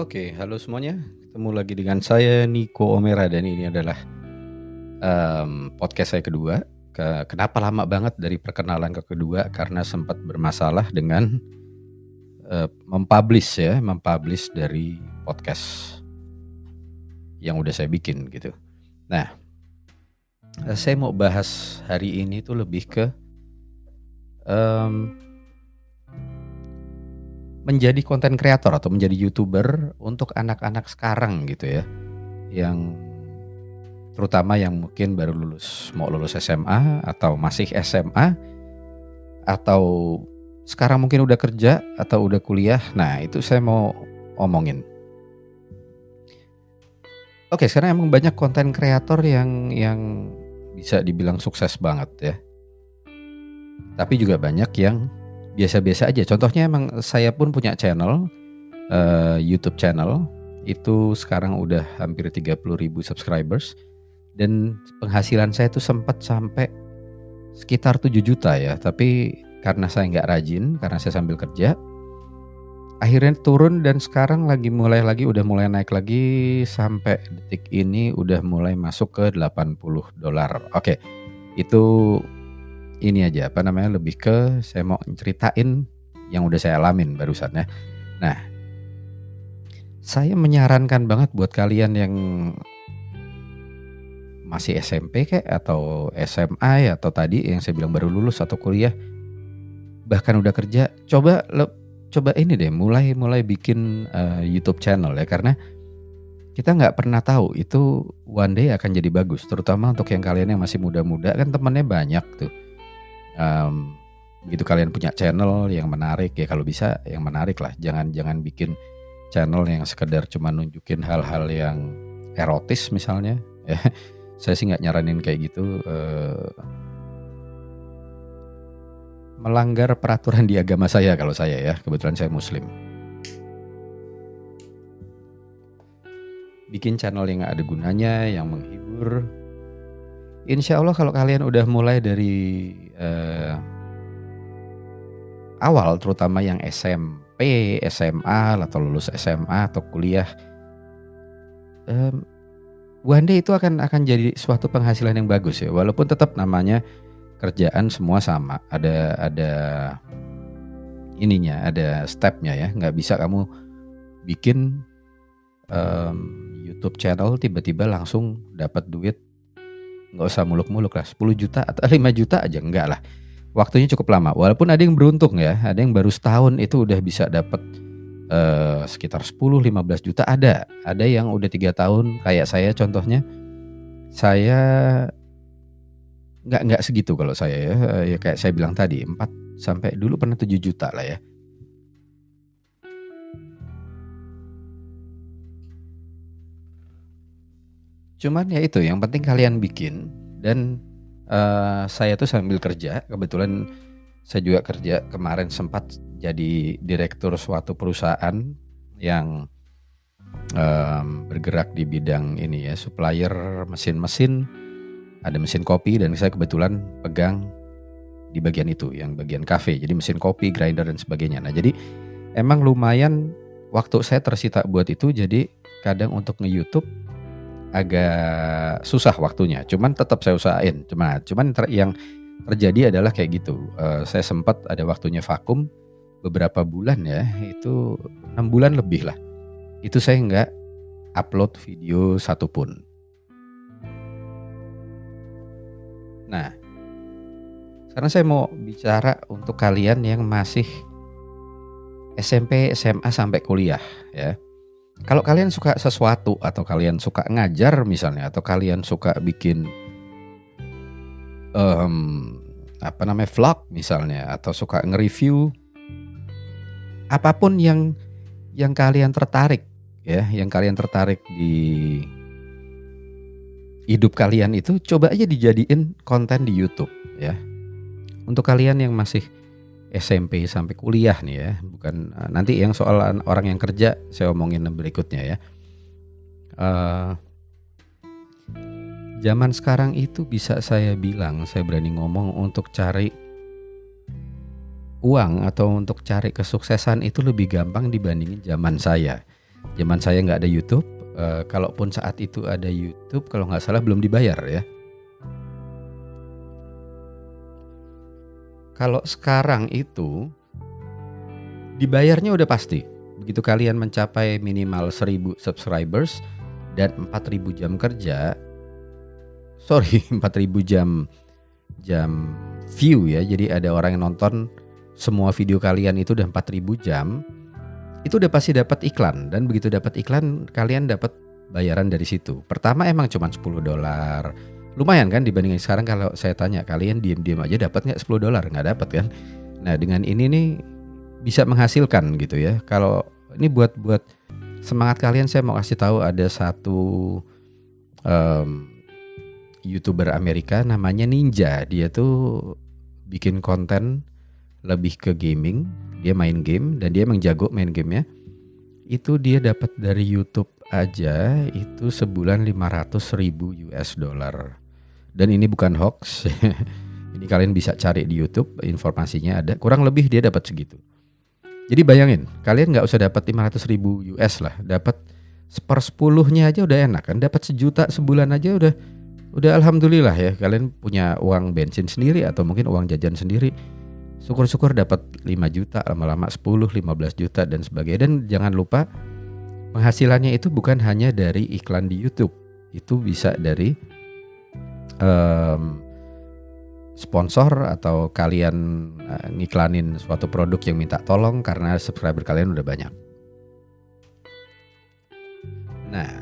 Oke, halo semuanya. Ketemu lagi dengan saya Niko Omera dan ini adalah um, podcast saya kedua. Ke, kenapa lama banget dari perkenalan ke kedua? Karena sempat bermasalah dengan uh, mempublish ya, mempublish dari podcast yang udah saya bikin gitu. Nah, saya mau bahas hari ini tuh lebih ke um, menjadi konten kreator atau menjadi youtuber untuk anak-anak sekarang gitu ya. Yang terutama yang mungkin baru lulus mau lulus SMA atau masih SMA atau sekarang mungkin udah kerja atau udah kuliah. Nah itu saya mau omongin. Oke sekarang emang banyak konten kreator yang yang bisa dibilang sukses banget ya. Tapi juga banyak yang biasa-biasa aja. Contohnya emang saya pun punya channel uh, YouTube channel itu sekarang udah hampir 30 ribu subscribers dan penghasilan saya itu sempat sampai sekitar 7 juta ya. Tapi karena saya nggak rajin, karena saya sambil kerja, akhirnya turun dan sekarang lagi mulai lagi udah mulai naik lagi sampai detik ini udah mulai masuk ke 80 dolar. Oke. Itu ini aja apa namanya lebih ke saya mau ceritain yang udah saya alamin barusan ya. Nah, saya menyarankan banget buat kalian yang masih SMP kayak atau SMA ya atau tadi yang saya bilang baru lulus atau kuliah bahkan udah kerja coba le, coba ini deh mulai mulai bikin uh, YouTube channel ya karena kita nggak pernah tahu itu one day akan jadi bagus terutama untuk yang kalian yang masih muda-muda kan temennya banyak tuh um, begitu kalian punya channel yang menarik ya kalau bisa yang menarik lah. Jangan jangan bikin channel yang sekedar cuma nunjukin hal-hal yang erotis misalnya. Ya saya sih nggak nyaranin kayak gitu uh, melanggar peraturan di agama saya kalau saya ya. Kebetulan saya muslim. Bikin channel yang ada gunanya yang menghibur. Insya Allah kalau kalian udah mulai dari uh, awal, terutama yang SMP, SMA, atau lulus SMA atau kuliah, um, one day itu akan akan jadi suatu penghasilan yang bagus ya. Walaupun tetap namanya kerjaan semua sama, ada ada ininya, ada stepnya ya. Nggak bisa kamu bikin um, YouTube channel tiba-tiba langsung dapat duit nggak usah muluk-muluk lah. 10 juta atau 5 juta aja enggak lah. Waktunya cukup lama. Walaupun ada yang beruntung ya. Ada yang baru setahun itu udah bisa dapat uh, sekitar 10-15 juta. Ada. Ada yang udah tiga tahun. Kayak saya contohnya saya nggak nggak segitu kalau saya ya. Ya kayak saya bilang tadi 4 sampai dulu pernah 7 juta lah ya Cuman ya itu yang penting kalian bikin dan uh, saya tuh sambil kerja. Kebetulan saya juga kerja kemarin sempat jadi direktur suatu perusahaan yang um, bergerak di bidang ini ya supplier mesin-mesin. Ada mesin kopi dan saya kebetulan pegang di bagian itu yang bagian kafe. Jadi mesin kopi grinder dan sebagainya. Nah jadi emang lumayan waktu saya tersita buat itu jadi kadang untuk nge-YouTube agak susah waktunya. Cuman tetap saya usahain. Cuma cuman yang terjadi adalah kayak gitu. Uh, saya sempat ada waktunya vakum beberapa bulan ya, itu enam bulan lebih lah. Itu saya nggak upload video satupun. Nah, sekarang saya mau bicara untuk kalian yang masih SMP, SMA sampai kuliah ya kalau kalian suka sesuatu atau kalian suka ngajar misalnya atau kalian suka bikin um, apa namanya vlog misalnya atau suka nge-review apa pun yang yang kalian tertarik ya, yang kalian tertarik di hidup kalian itu coba aja dijadiin konten di YouTube ya. Untuk kalian yang masih SMP sampai kuliah nih ya, bukan eh, nanti yang soal orang yang kerja saya omongin berikutnya ya. Uh, zaman sekarang itu bisa saya bilang, saya berani ngomong untuk cari uang atau untuk cari kesuksesan itu lebih gampang dibandingin zaman saya. Zaman saya nggak ada YouTube, uh, kalaupun saat itu ada YouTube, kalau nggak salah belum dibayar ya. Kalau sekarang itu dibayarnya udah pasti. Begitu kalian mencapai minimal 1000 subscribers dan 4000 jam kerja, sorry 4000 jam jam view ya. Jadi ada orang yang nonton semua video kalian itu udah 4000 jam, itu udah pasti dapat iklan dan begitu dapat iklan kalian dapat bayaran dari situ. Pertama emang cuma 10 dolar, lumayan kan dibandingin sekarang kalau saya tanya kalian diem-diem aja dapat nggak 10 dolar? Nggak dapat kan. Nah dengan ini nih bisa menghasilkan gitu ya. Kalau ini buat buat semangat kalian saya mau kasih tahu ada satu um, youtuber Amerika namanya Ninja. Dia tuh bikin konten lebih ke gaming. Dia main game dan dia emang jago main game ya itu dia dapat dari YouTube aja itu sebulan 500 ribu US dollar dan ini bukan hoax. ini kalian bisa cari di YouTube informasinya ada. Kurang lebih dia dapat segitu. Jadi bayangin, kalian nggak usah dapat 500 ribu US lah, dapat sepersepuluhnya aja udah enak kan, dapat sejuta sebulan aja udah udah alhamdulillah ya kalian punya uang bensin sendiri atau mungkin uang jajan sendiri. Syukur-syukur dapat 5 juta, lama-lama 10, 15 juta dan sebagainya. Dan jangan lupa penghasilannya itu bukan hanya dari iklan di YouTube, itu bisa dari um, sponsor atau kalian uh, ngiklanin suatu produk yang minta tolong karena subscriber kalian udah banyak. Nah,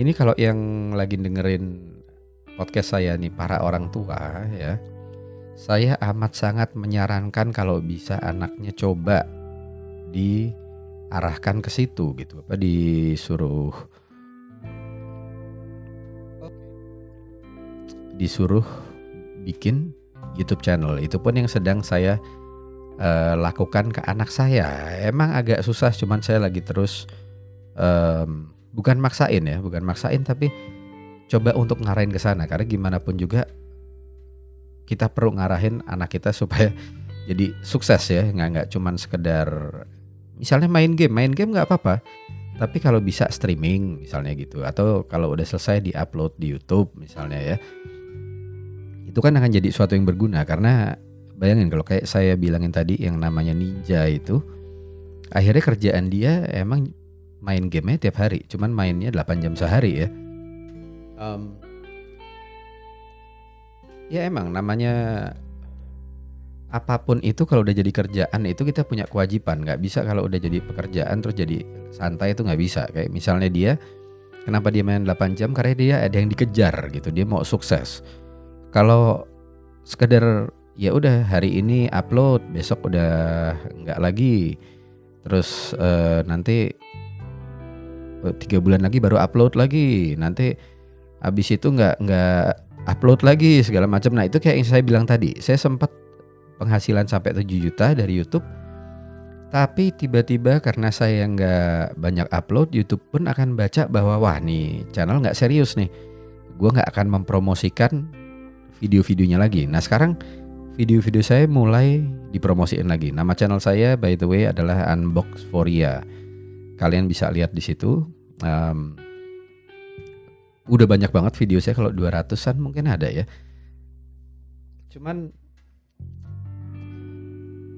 ini kalau yang lagi dengerin podcast saya nih para orang tua ya, saya amat sangat menyarankan kalau bisa anaknya coba diarahkan ke situ gitu, apa disuruh disuruh bikin YouTube channel. Itu pun yang sedang saya uh, lakukan ke anak saya. Emang agak susah, cuman saya lagi terus um, bukan maksain ya, bukan maksain tapi coba untuk ngarahin ke sana. Karena gimana pun juga kita perlu ngarahin anak kita supaya jadi sukses ya, nggak nggak cuman sekedar misalnya main game, main game nggak apa-apa. Tapi kalau bisa streaming misalnya gitu atau kalau udah selesai di-upload di YouTube misalnya ya itu kan akan jadi suatu yang berguna. Karena bayangin kalau kayak saya bilangin tadi yang namanya ninja itu akhirnya kerjaan dia emang main game tiap hari. Cuman mainnya 8 jam sehari ya. Um, ya emang namanya apa pun itu kalau udah jadi kerjaan itu kita punya kewajiban. Nggak bisa kalau udah jadi pekerjaan terus jadi santai itu nggak bisa. Kayak misalnya dia kenapa dia main 8 jam? Karena dia ada yang dikejar gitu. Dia mau sukses kalau sekedar ya udah hari ini upload besok udah nggak lagi. Terus uh, nanti eh, tiga bulan lagi baru upload lagi. Nanti habis itu nggak nggak upload lagi segala macam. Nah itu kayak yang saya bilang tadi. Saya sempat penghasilan sampai 7 juta dari YouTube. Tapi tiba-tiba karena saya nggak banyak upload YouTube pun akan baca bahwa wah nih channel nggak serius nih. Gue nggak akan mempromosikan video-videonya lagi. Nah sekarang video-video saya mulai dipromosiin lagi. Nama channel saya by the way adalah Unbox Foria. Kalian bisa lihat di situ. Um, udah banyak banget video saya kalau 200-an mungkin ada ya. Cuman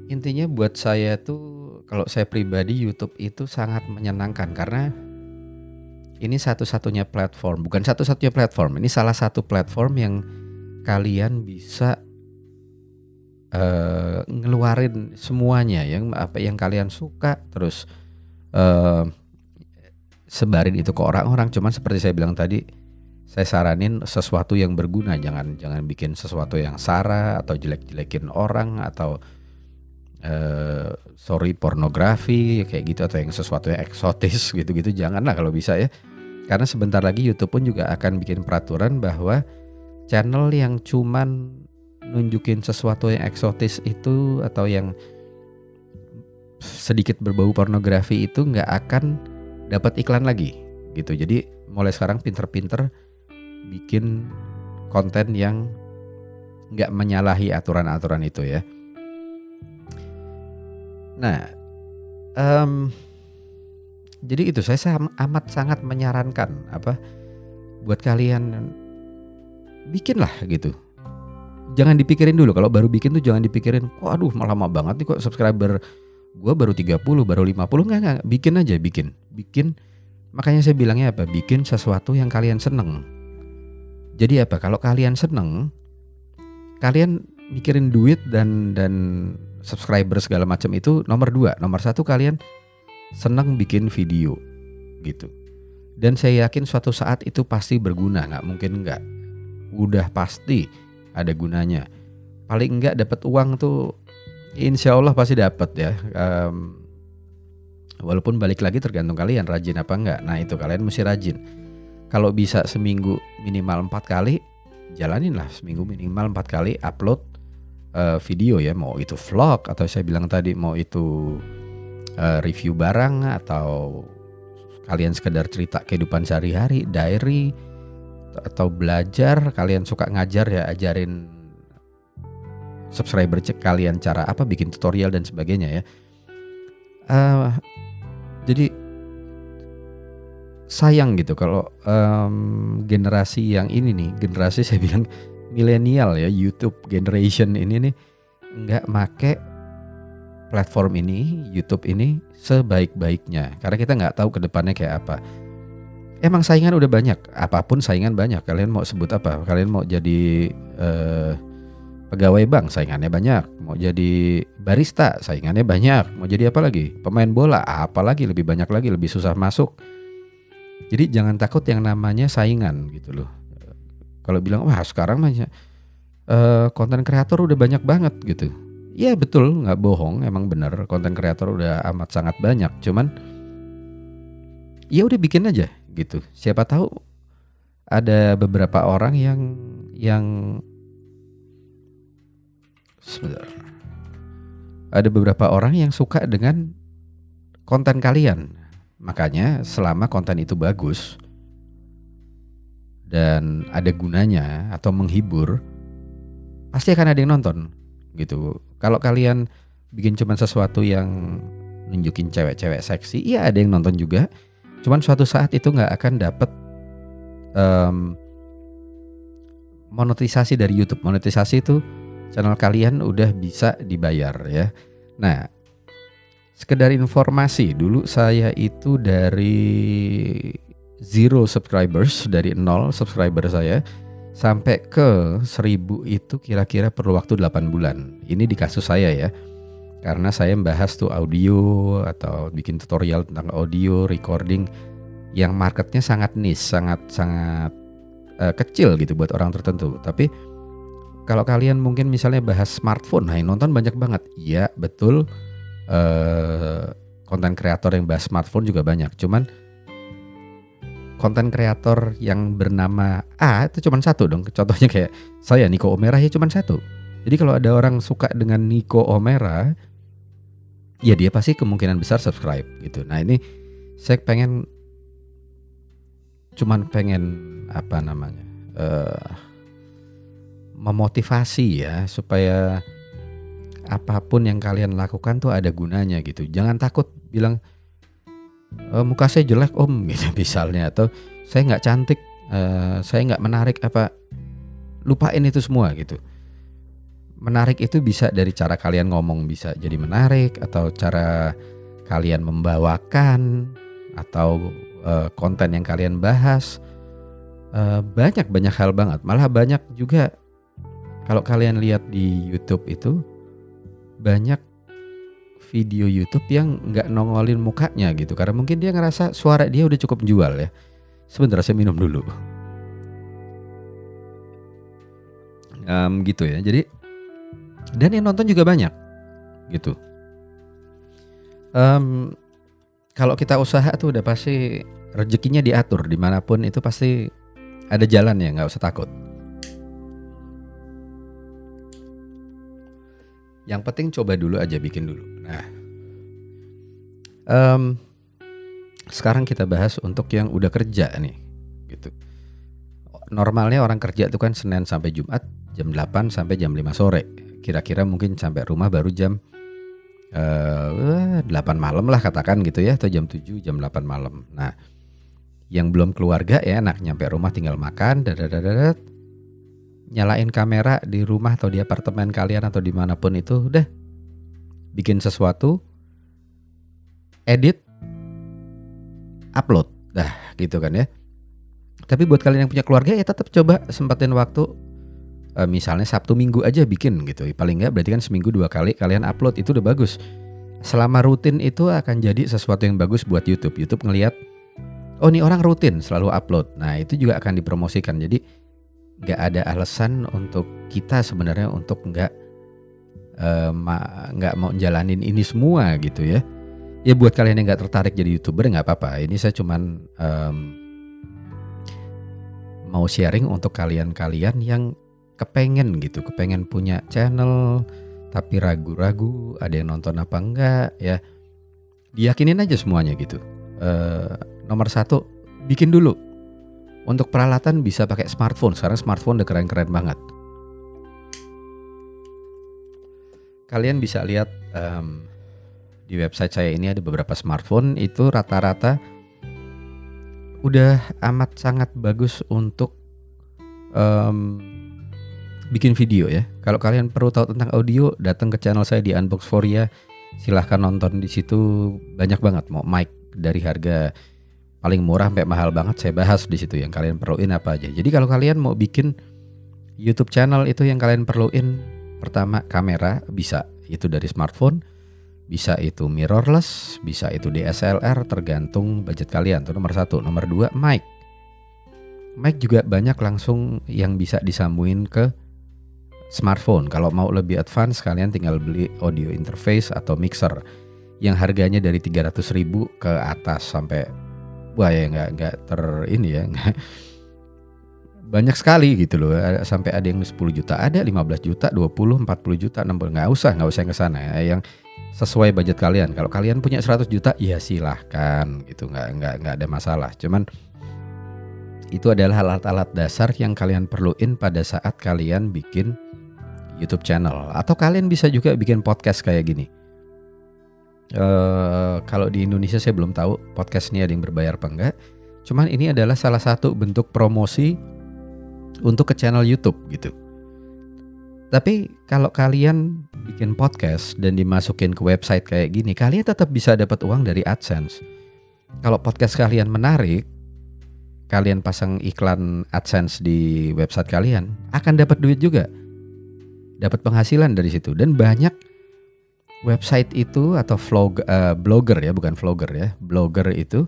intinya buat saya tuh kalau saya pribadi YouTube itu sangat menyenangkan karena ini satu-satunya platform, bukan satu-satunya platform, ini salah satu platform yang kalian bisa uh, ngeluarin semuanya yang apa yang kalian suka. Terus uh, sebarin itu ke orang-orang. Cuman seperti saya bilang tadi saya saranin sesuatu yang berguna. Jangan jangan bikin sesuatu yang sara atau jelek-jelekin orang atau uh, sorry pornografi kayak gitu atau yang sesuatu yang eksotis gitu-gitu. Janganlah kalau bisa ya. Karena sebentar lagi YouTube pun juga akan bikin peraturan bahwa channel yang cuman nunjukin sesuatu yang eksotis itu atau yang sedikit berbau pornografi itu nggak akan dapat iklan lagi gitu. Jadi mulai sekarang pinter-pinter bikin konten yang nggak menyalahi aturan-aturan itu ya. Nah um, jadi itu saya amat sangat menyarankan apa buat kalian bikinlah gitu. Jangan dipikirin dulu. Kalau baru bikin tuh jangan dipikirin kok aduh lama banget nih kok subscriber gue baru 30 baru 50 nggak nggak bikin aja bikin. Bikin makanya saya bilangnya apa? Bikin sesuatu yang kalian seneng. Jadi apa? Kalau kalian seneng kalian mikirin duit dan dan subscriber segala macam itu nomor dua. Nomor satu kalian seneng bikin video gitu. Dan saya yakin suatu saat itu pasti berguna. Nggak mungkin nggak udah pasti ada gunanya. Paling nggak dapat uang tuh insya Allah pasti dapat ya. Um, walaupun balik lagi tergantung kalian rajin apa enggak nah itu kalian mesti rajin. Kalau bisa seminggu minimal empat kali jalanin lah seminggu minimal empat kali upload uh, video ya. Mau itu vlog atau saya bilang tadi mau itu uh, review barang atau kalian sekedar cerita kehidupan sehari-hari, diary atau belajar, kalian suka ngajar ya ajarin subscriber cek kalian cara apa bikin tutorial dan sebagainya ya. Uh, jadi sayang gitu kalau um, generasi yang ini nih, generasi saya bilang milenial ya, YouTube generation ini nih nggak make platform ini, YouTube ini sebaik-baiknya. Karena kita nggak tahu ke depannya kayak apa. Emang saingan udah banyak, apa pun saingan banyak. Kalian mau sebut apa? Kalian mau jadi eh, pegawai bank, saingannya banyak. Mau jadi barista, saingannya banyak. Mau jadi apa lagi? Pemain bola, apalagi lebih banyak lagi, lebih susah masuk. Jadi jangan takut yang namanya saingan gitu loh. Kalau bilang wah sekarang banyak eh, konten kreator udah banyak banget gitu Iya betul, nggak bohong, emang bener konten kreator udah amat sangat banyak. Cuman ya udah bikin aja gitu. Siapa tahu ada beberapa orang yang yang sebentar. Ada beberapa orang yang suka dengan konten kalian. Makanya selama konten itu bagus dan ada gunanya atau menghibur, pasti akan ada yang nonton gitu. Kalau kalian bikin cuman sesuatu yang nunjukin cewek-cewek seksi, iya ada yang nonton juga. Cuman suatu saat itu nggak akan dapet um, monetisasi dari YouTube. Monetisasi itu channel kalian udah bisa dibayar ya. Nah, sekedar informasi dulu saya itu dari zero subscribers dari nol subscriber saya sampai ke 1000 itu kira-kira perlu waktu 8 bulan. Ini di kasus saya ya. Karena saya membahas tuh audio atau bikin tutorial tentang audio, recording yang marketnya sangat niche, sangat sangat uh, kecil gitu buat orang tertentu. Tapi kalau kalian mungkin misalnya bahas smartphone, nah nonton banyak banget. Iya, betul. Uh, konten kreator yang bahas smartphone juga banyak. Cuman konten kreator yang bernama A itu cuma satu dong. Contohnya kayak saya Niko Omera ya cuma satu. Jadi kalau ada orang suka dengan Niko Omera, ya dia pasti kemungkinan besar subscribe gitu. Nah ini saya pengen cuman pengen apa namanya uh, memotivasi ya supaya apa pun yang kalian lakukan tuh ada gunanya gitu. Jangan takut bilang e, muka saya jelek om gitu misalnya atau saya nggak cantik uh, saya nggak menarik apa lupain itu semua gitu menarik itu bisa dari cara kalian ngomong bisa jadi menarik atau cara kalian membawakan atau uh, konten yang kalian bahas uh, banyak banyak hal banget malah banyak juga kalau kalian lihat di YouTube itu banyak video YouTube yang nggak nongolin mukanya gitu karena mungkin dia ngerasa suara dia udah cukup jual ya. Sebentar saya minum dulu. Um, gitu ya. Jadi dan yang nonton juga banyak gitu. Um, kalau kita usaha tuh udah pasti rezekinya diatur di mana pun itu pasti ada jalan ya nggak usah takut. Yang penting coba dulu aja bikin dulu. Nah, um, sekarang kita bahas untuk yang udah kerja nih, gitu. Normalnya orang kerja itu kan Senin sampai Jumat jam 8 sampai jam 5 sore. Kira-kira mungkin sampai rumah baru jam uh, 8 malam lah katakan gitu ya atau jam 7 jam 8 malam. Nah, yang belum keluarga ya enak nyampe rumah tinggal makan dadadadadat nyalain kamera di rumah atau di apartemen kalian atau di mana pun itu udah bikin sesuatu edit upload dah gitu kan ya tapi buat kalian yang punya keluarga ya tetap coba sempatin waktu e, misalnya Sabtu Minggu aja bikin gitu. Paling nggak berarti kan seminggu dua kali kalian upload itu udah bagus. Selama rutin itu akan jadi sesuatu yang bagus buat YouTube. YouTube ngelihat oh ini orang rutin selalu upload. Nah itu juga akan dipromosikan. Jadi nggak ada alasan untuk kita sebenarnya untuk nggak nggak uh, mau jalanin ini semua gitu ya. Ya buat kalian yang nggak tertarik jadi youtuber nggak apa-apa. Ini saya cuman um, mau sharing untuk kalian-kalian yang kepengen gitu kepengen punya channel tapi ragu-ragu ada yang nonton apa enggak ya diyakinin aja semuanya gitu uh, nomor satu bikin dulu untuk peralatan bisa pakai smartphone. Sekarang smartphone udah keren-keren banget. Kalian bisa lihat um, di website saya ini ada beberapa smartphone itu rata-rata udah amat sangat bagus untuk um, bikin video ya. Kalau kalian perlu tahu tentang audio, datang ke channel saya di Unbox Foria. Silahkan nonton di situ banyak banget mau mic dari harga paling murah sampai mahal banget saya bahas di situ yang kalian perluin apa aja. Jadi kalau kalian mau bikin YouTube channel itu yang kalian perluin pertama kamera bisa itu dari smartphone, bisa itu mirrorless, bisa itu DSLR tergantung budget kalian. Itu nomor satu. Nomor dua mic. Mic juga banyak langsung yang bisa disambungin ke smartphone. Kalau mau lebih advance kalian tinggal beli audio interface atau mixer yang harganya dari 300 ribu ke atas sampai wah ya nggak nggak ter ini ya nggak. Banyak sekali gitu loh sampai ada yang 10 juta ada 15 juta 20 40 juta 60 nggak usah nggak usah ke sana ya yang sesuai budget kalian. Kalau kalian punya 100 juta ya silahkan gitu nggak nggak nggak ada masalah. Cuman itu adalah alat-alat dasar yang kalian perluin pada saat kalian bikin YouTube channel atau kalian bisa juga bikin podcast kayak gini Uh, kalau di Indonesia saya belum tahu podcast ini ada yang berbayar apa enggak. Cuman ini adalah salah satu bentuk promosi untuk ke channel YouTube gitu. Tapi kalau kalian bikin podcast dan dimasukin ke website kayak gini, kalian tetap bisa dapat uang dari AdSense. Kalau podcast kalian menarik, kalian pasang iklan AdSense di website kalian, akan dapat duit juga. Dapat penghasilan dari situ. Dan banyak website itu atau vlog uh, blogger ya bukan vlogger ya blogger itu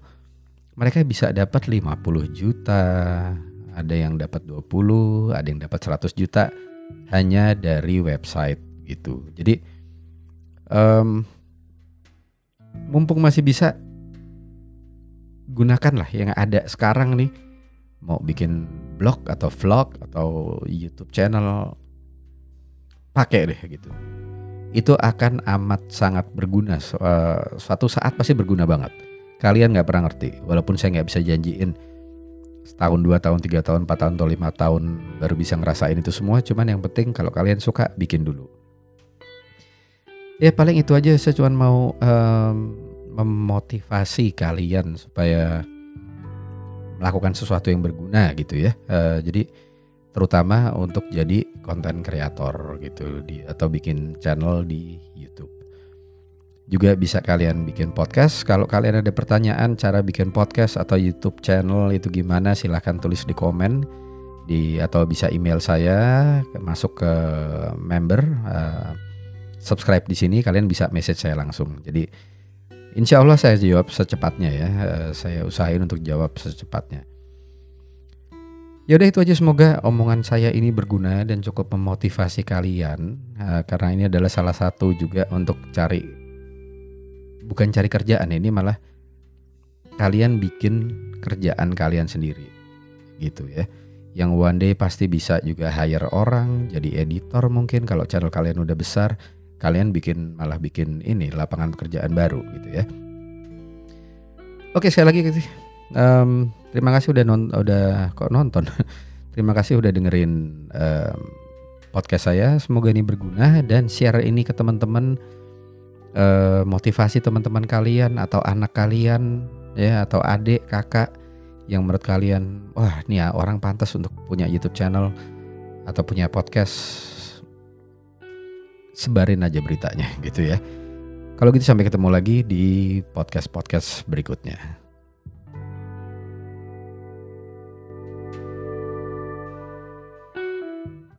mereka bisa dapat 50 juta ada yang dapat 20 ada yang dapat 100 juta hanya dari website gitu jadi um, mumpung masih bisa gunakanlah yang ada sekarang nih. Mau bikin blog atau vlog atau YouTube channel pakai deh gitu itu akan amat sangat berguna. Uh, suatu saat pasti berguna banget. Kalian nggak pernah ngerti, walaupun saya nggak bisa janjiin setahun, dua tahun, tiga tahun, empat tahun, atau lima tahun baru bisa ngerasain itu semua. Cuman yang penting kalau kalian suka bikin dulu. Ya paling itu aja. Saya cuma mau um, memotivasi kalian supaya melakukan sesuatu yang berguna gitu ya. Uh, jadi terutama untuk jadi konten kreator gitu di atau bikin channel di YouTube. Juga bisa kalian bikin podcast. Kalau kalian ada pertanyaan cara bikin podcast atau YouTube channel itu gimana silahkan tulis di komen di atau bisa email saya masuk ke member uh, subscribe di sini kalian bisa message saya langsung. Jadi insya Allah saya jawab secepatnya ya. Uh, saya usahain untuk jawab secepatnya. Yaudah itu aja semoga omongan saya ini berguna dan cukup memotivasi kalian uh, karena ini adalah salah satu juga untuk cari bukan cari kerjaan ini malah kalian bikin kerjaan kalian sendiri gitu ya. Yang one day pasti bisa juga hire orang jadi editor mungkin kalau channel kalian udah besar kalian bikin malah bikin ini lapangan pekerjaan baru gitu ya. Oke sekali lagi. Um, Terima kasih udah non udah kok nonton. Terima kasih udah dengerin um, podcast saya. Semoga ini berguna dan share ini ke teman-teman eh, motivasi teman-teman kalian atau anak kalian ya atau adik kakak yang menurut kalian wah nih ya orang pantas untuk punya YouTube channel atau punya podcast sebarin aja beritanya gitu ya. Kalau gitu sampai ketemu lagi di podcast-podcast berikutnya.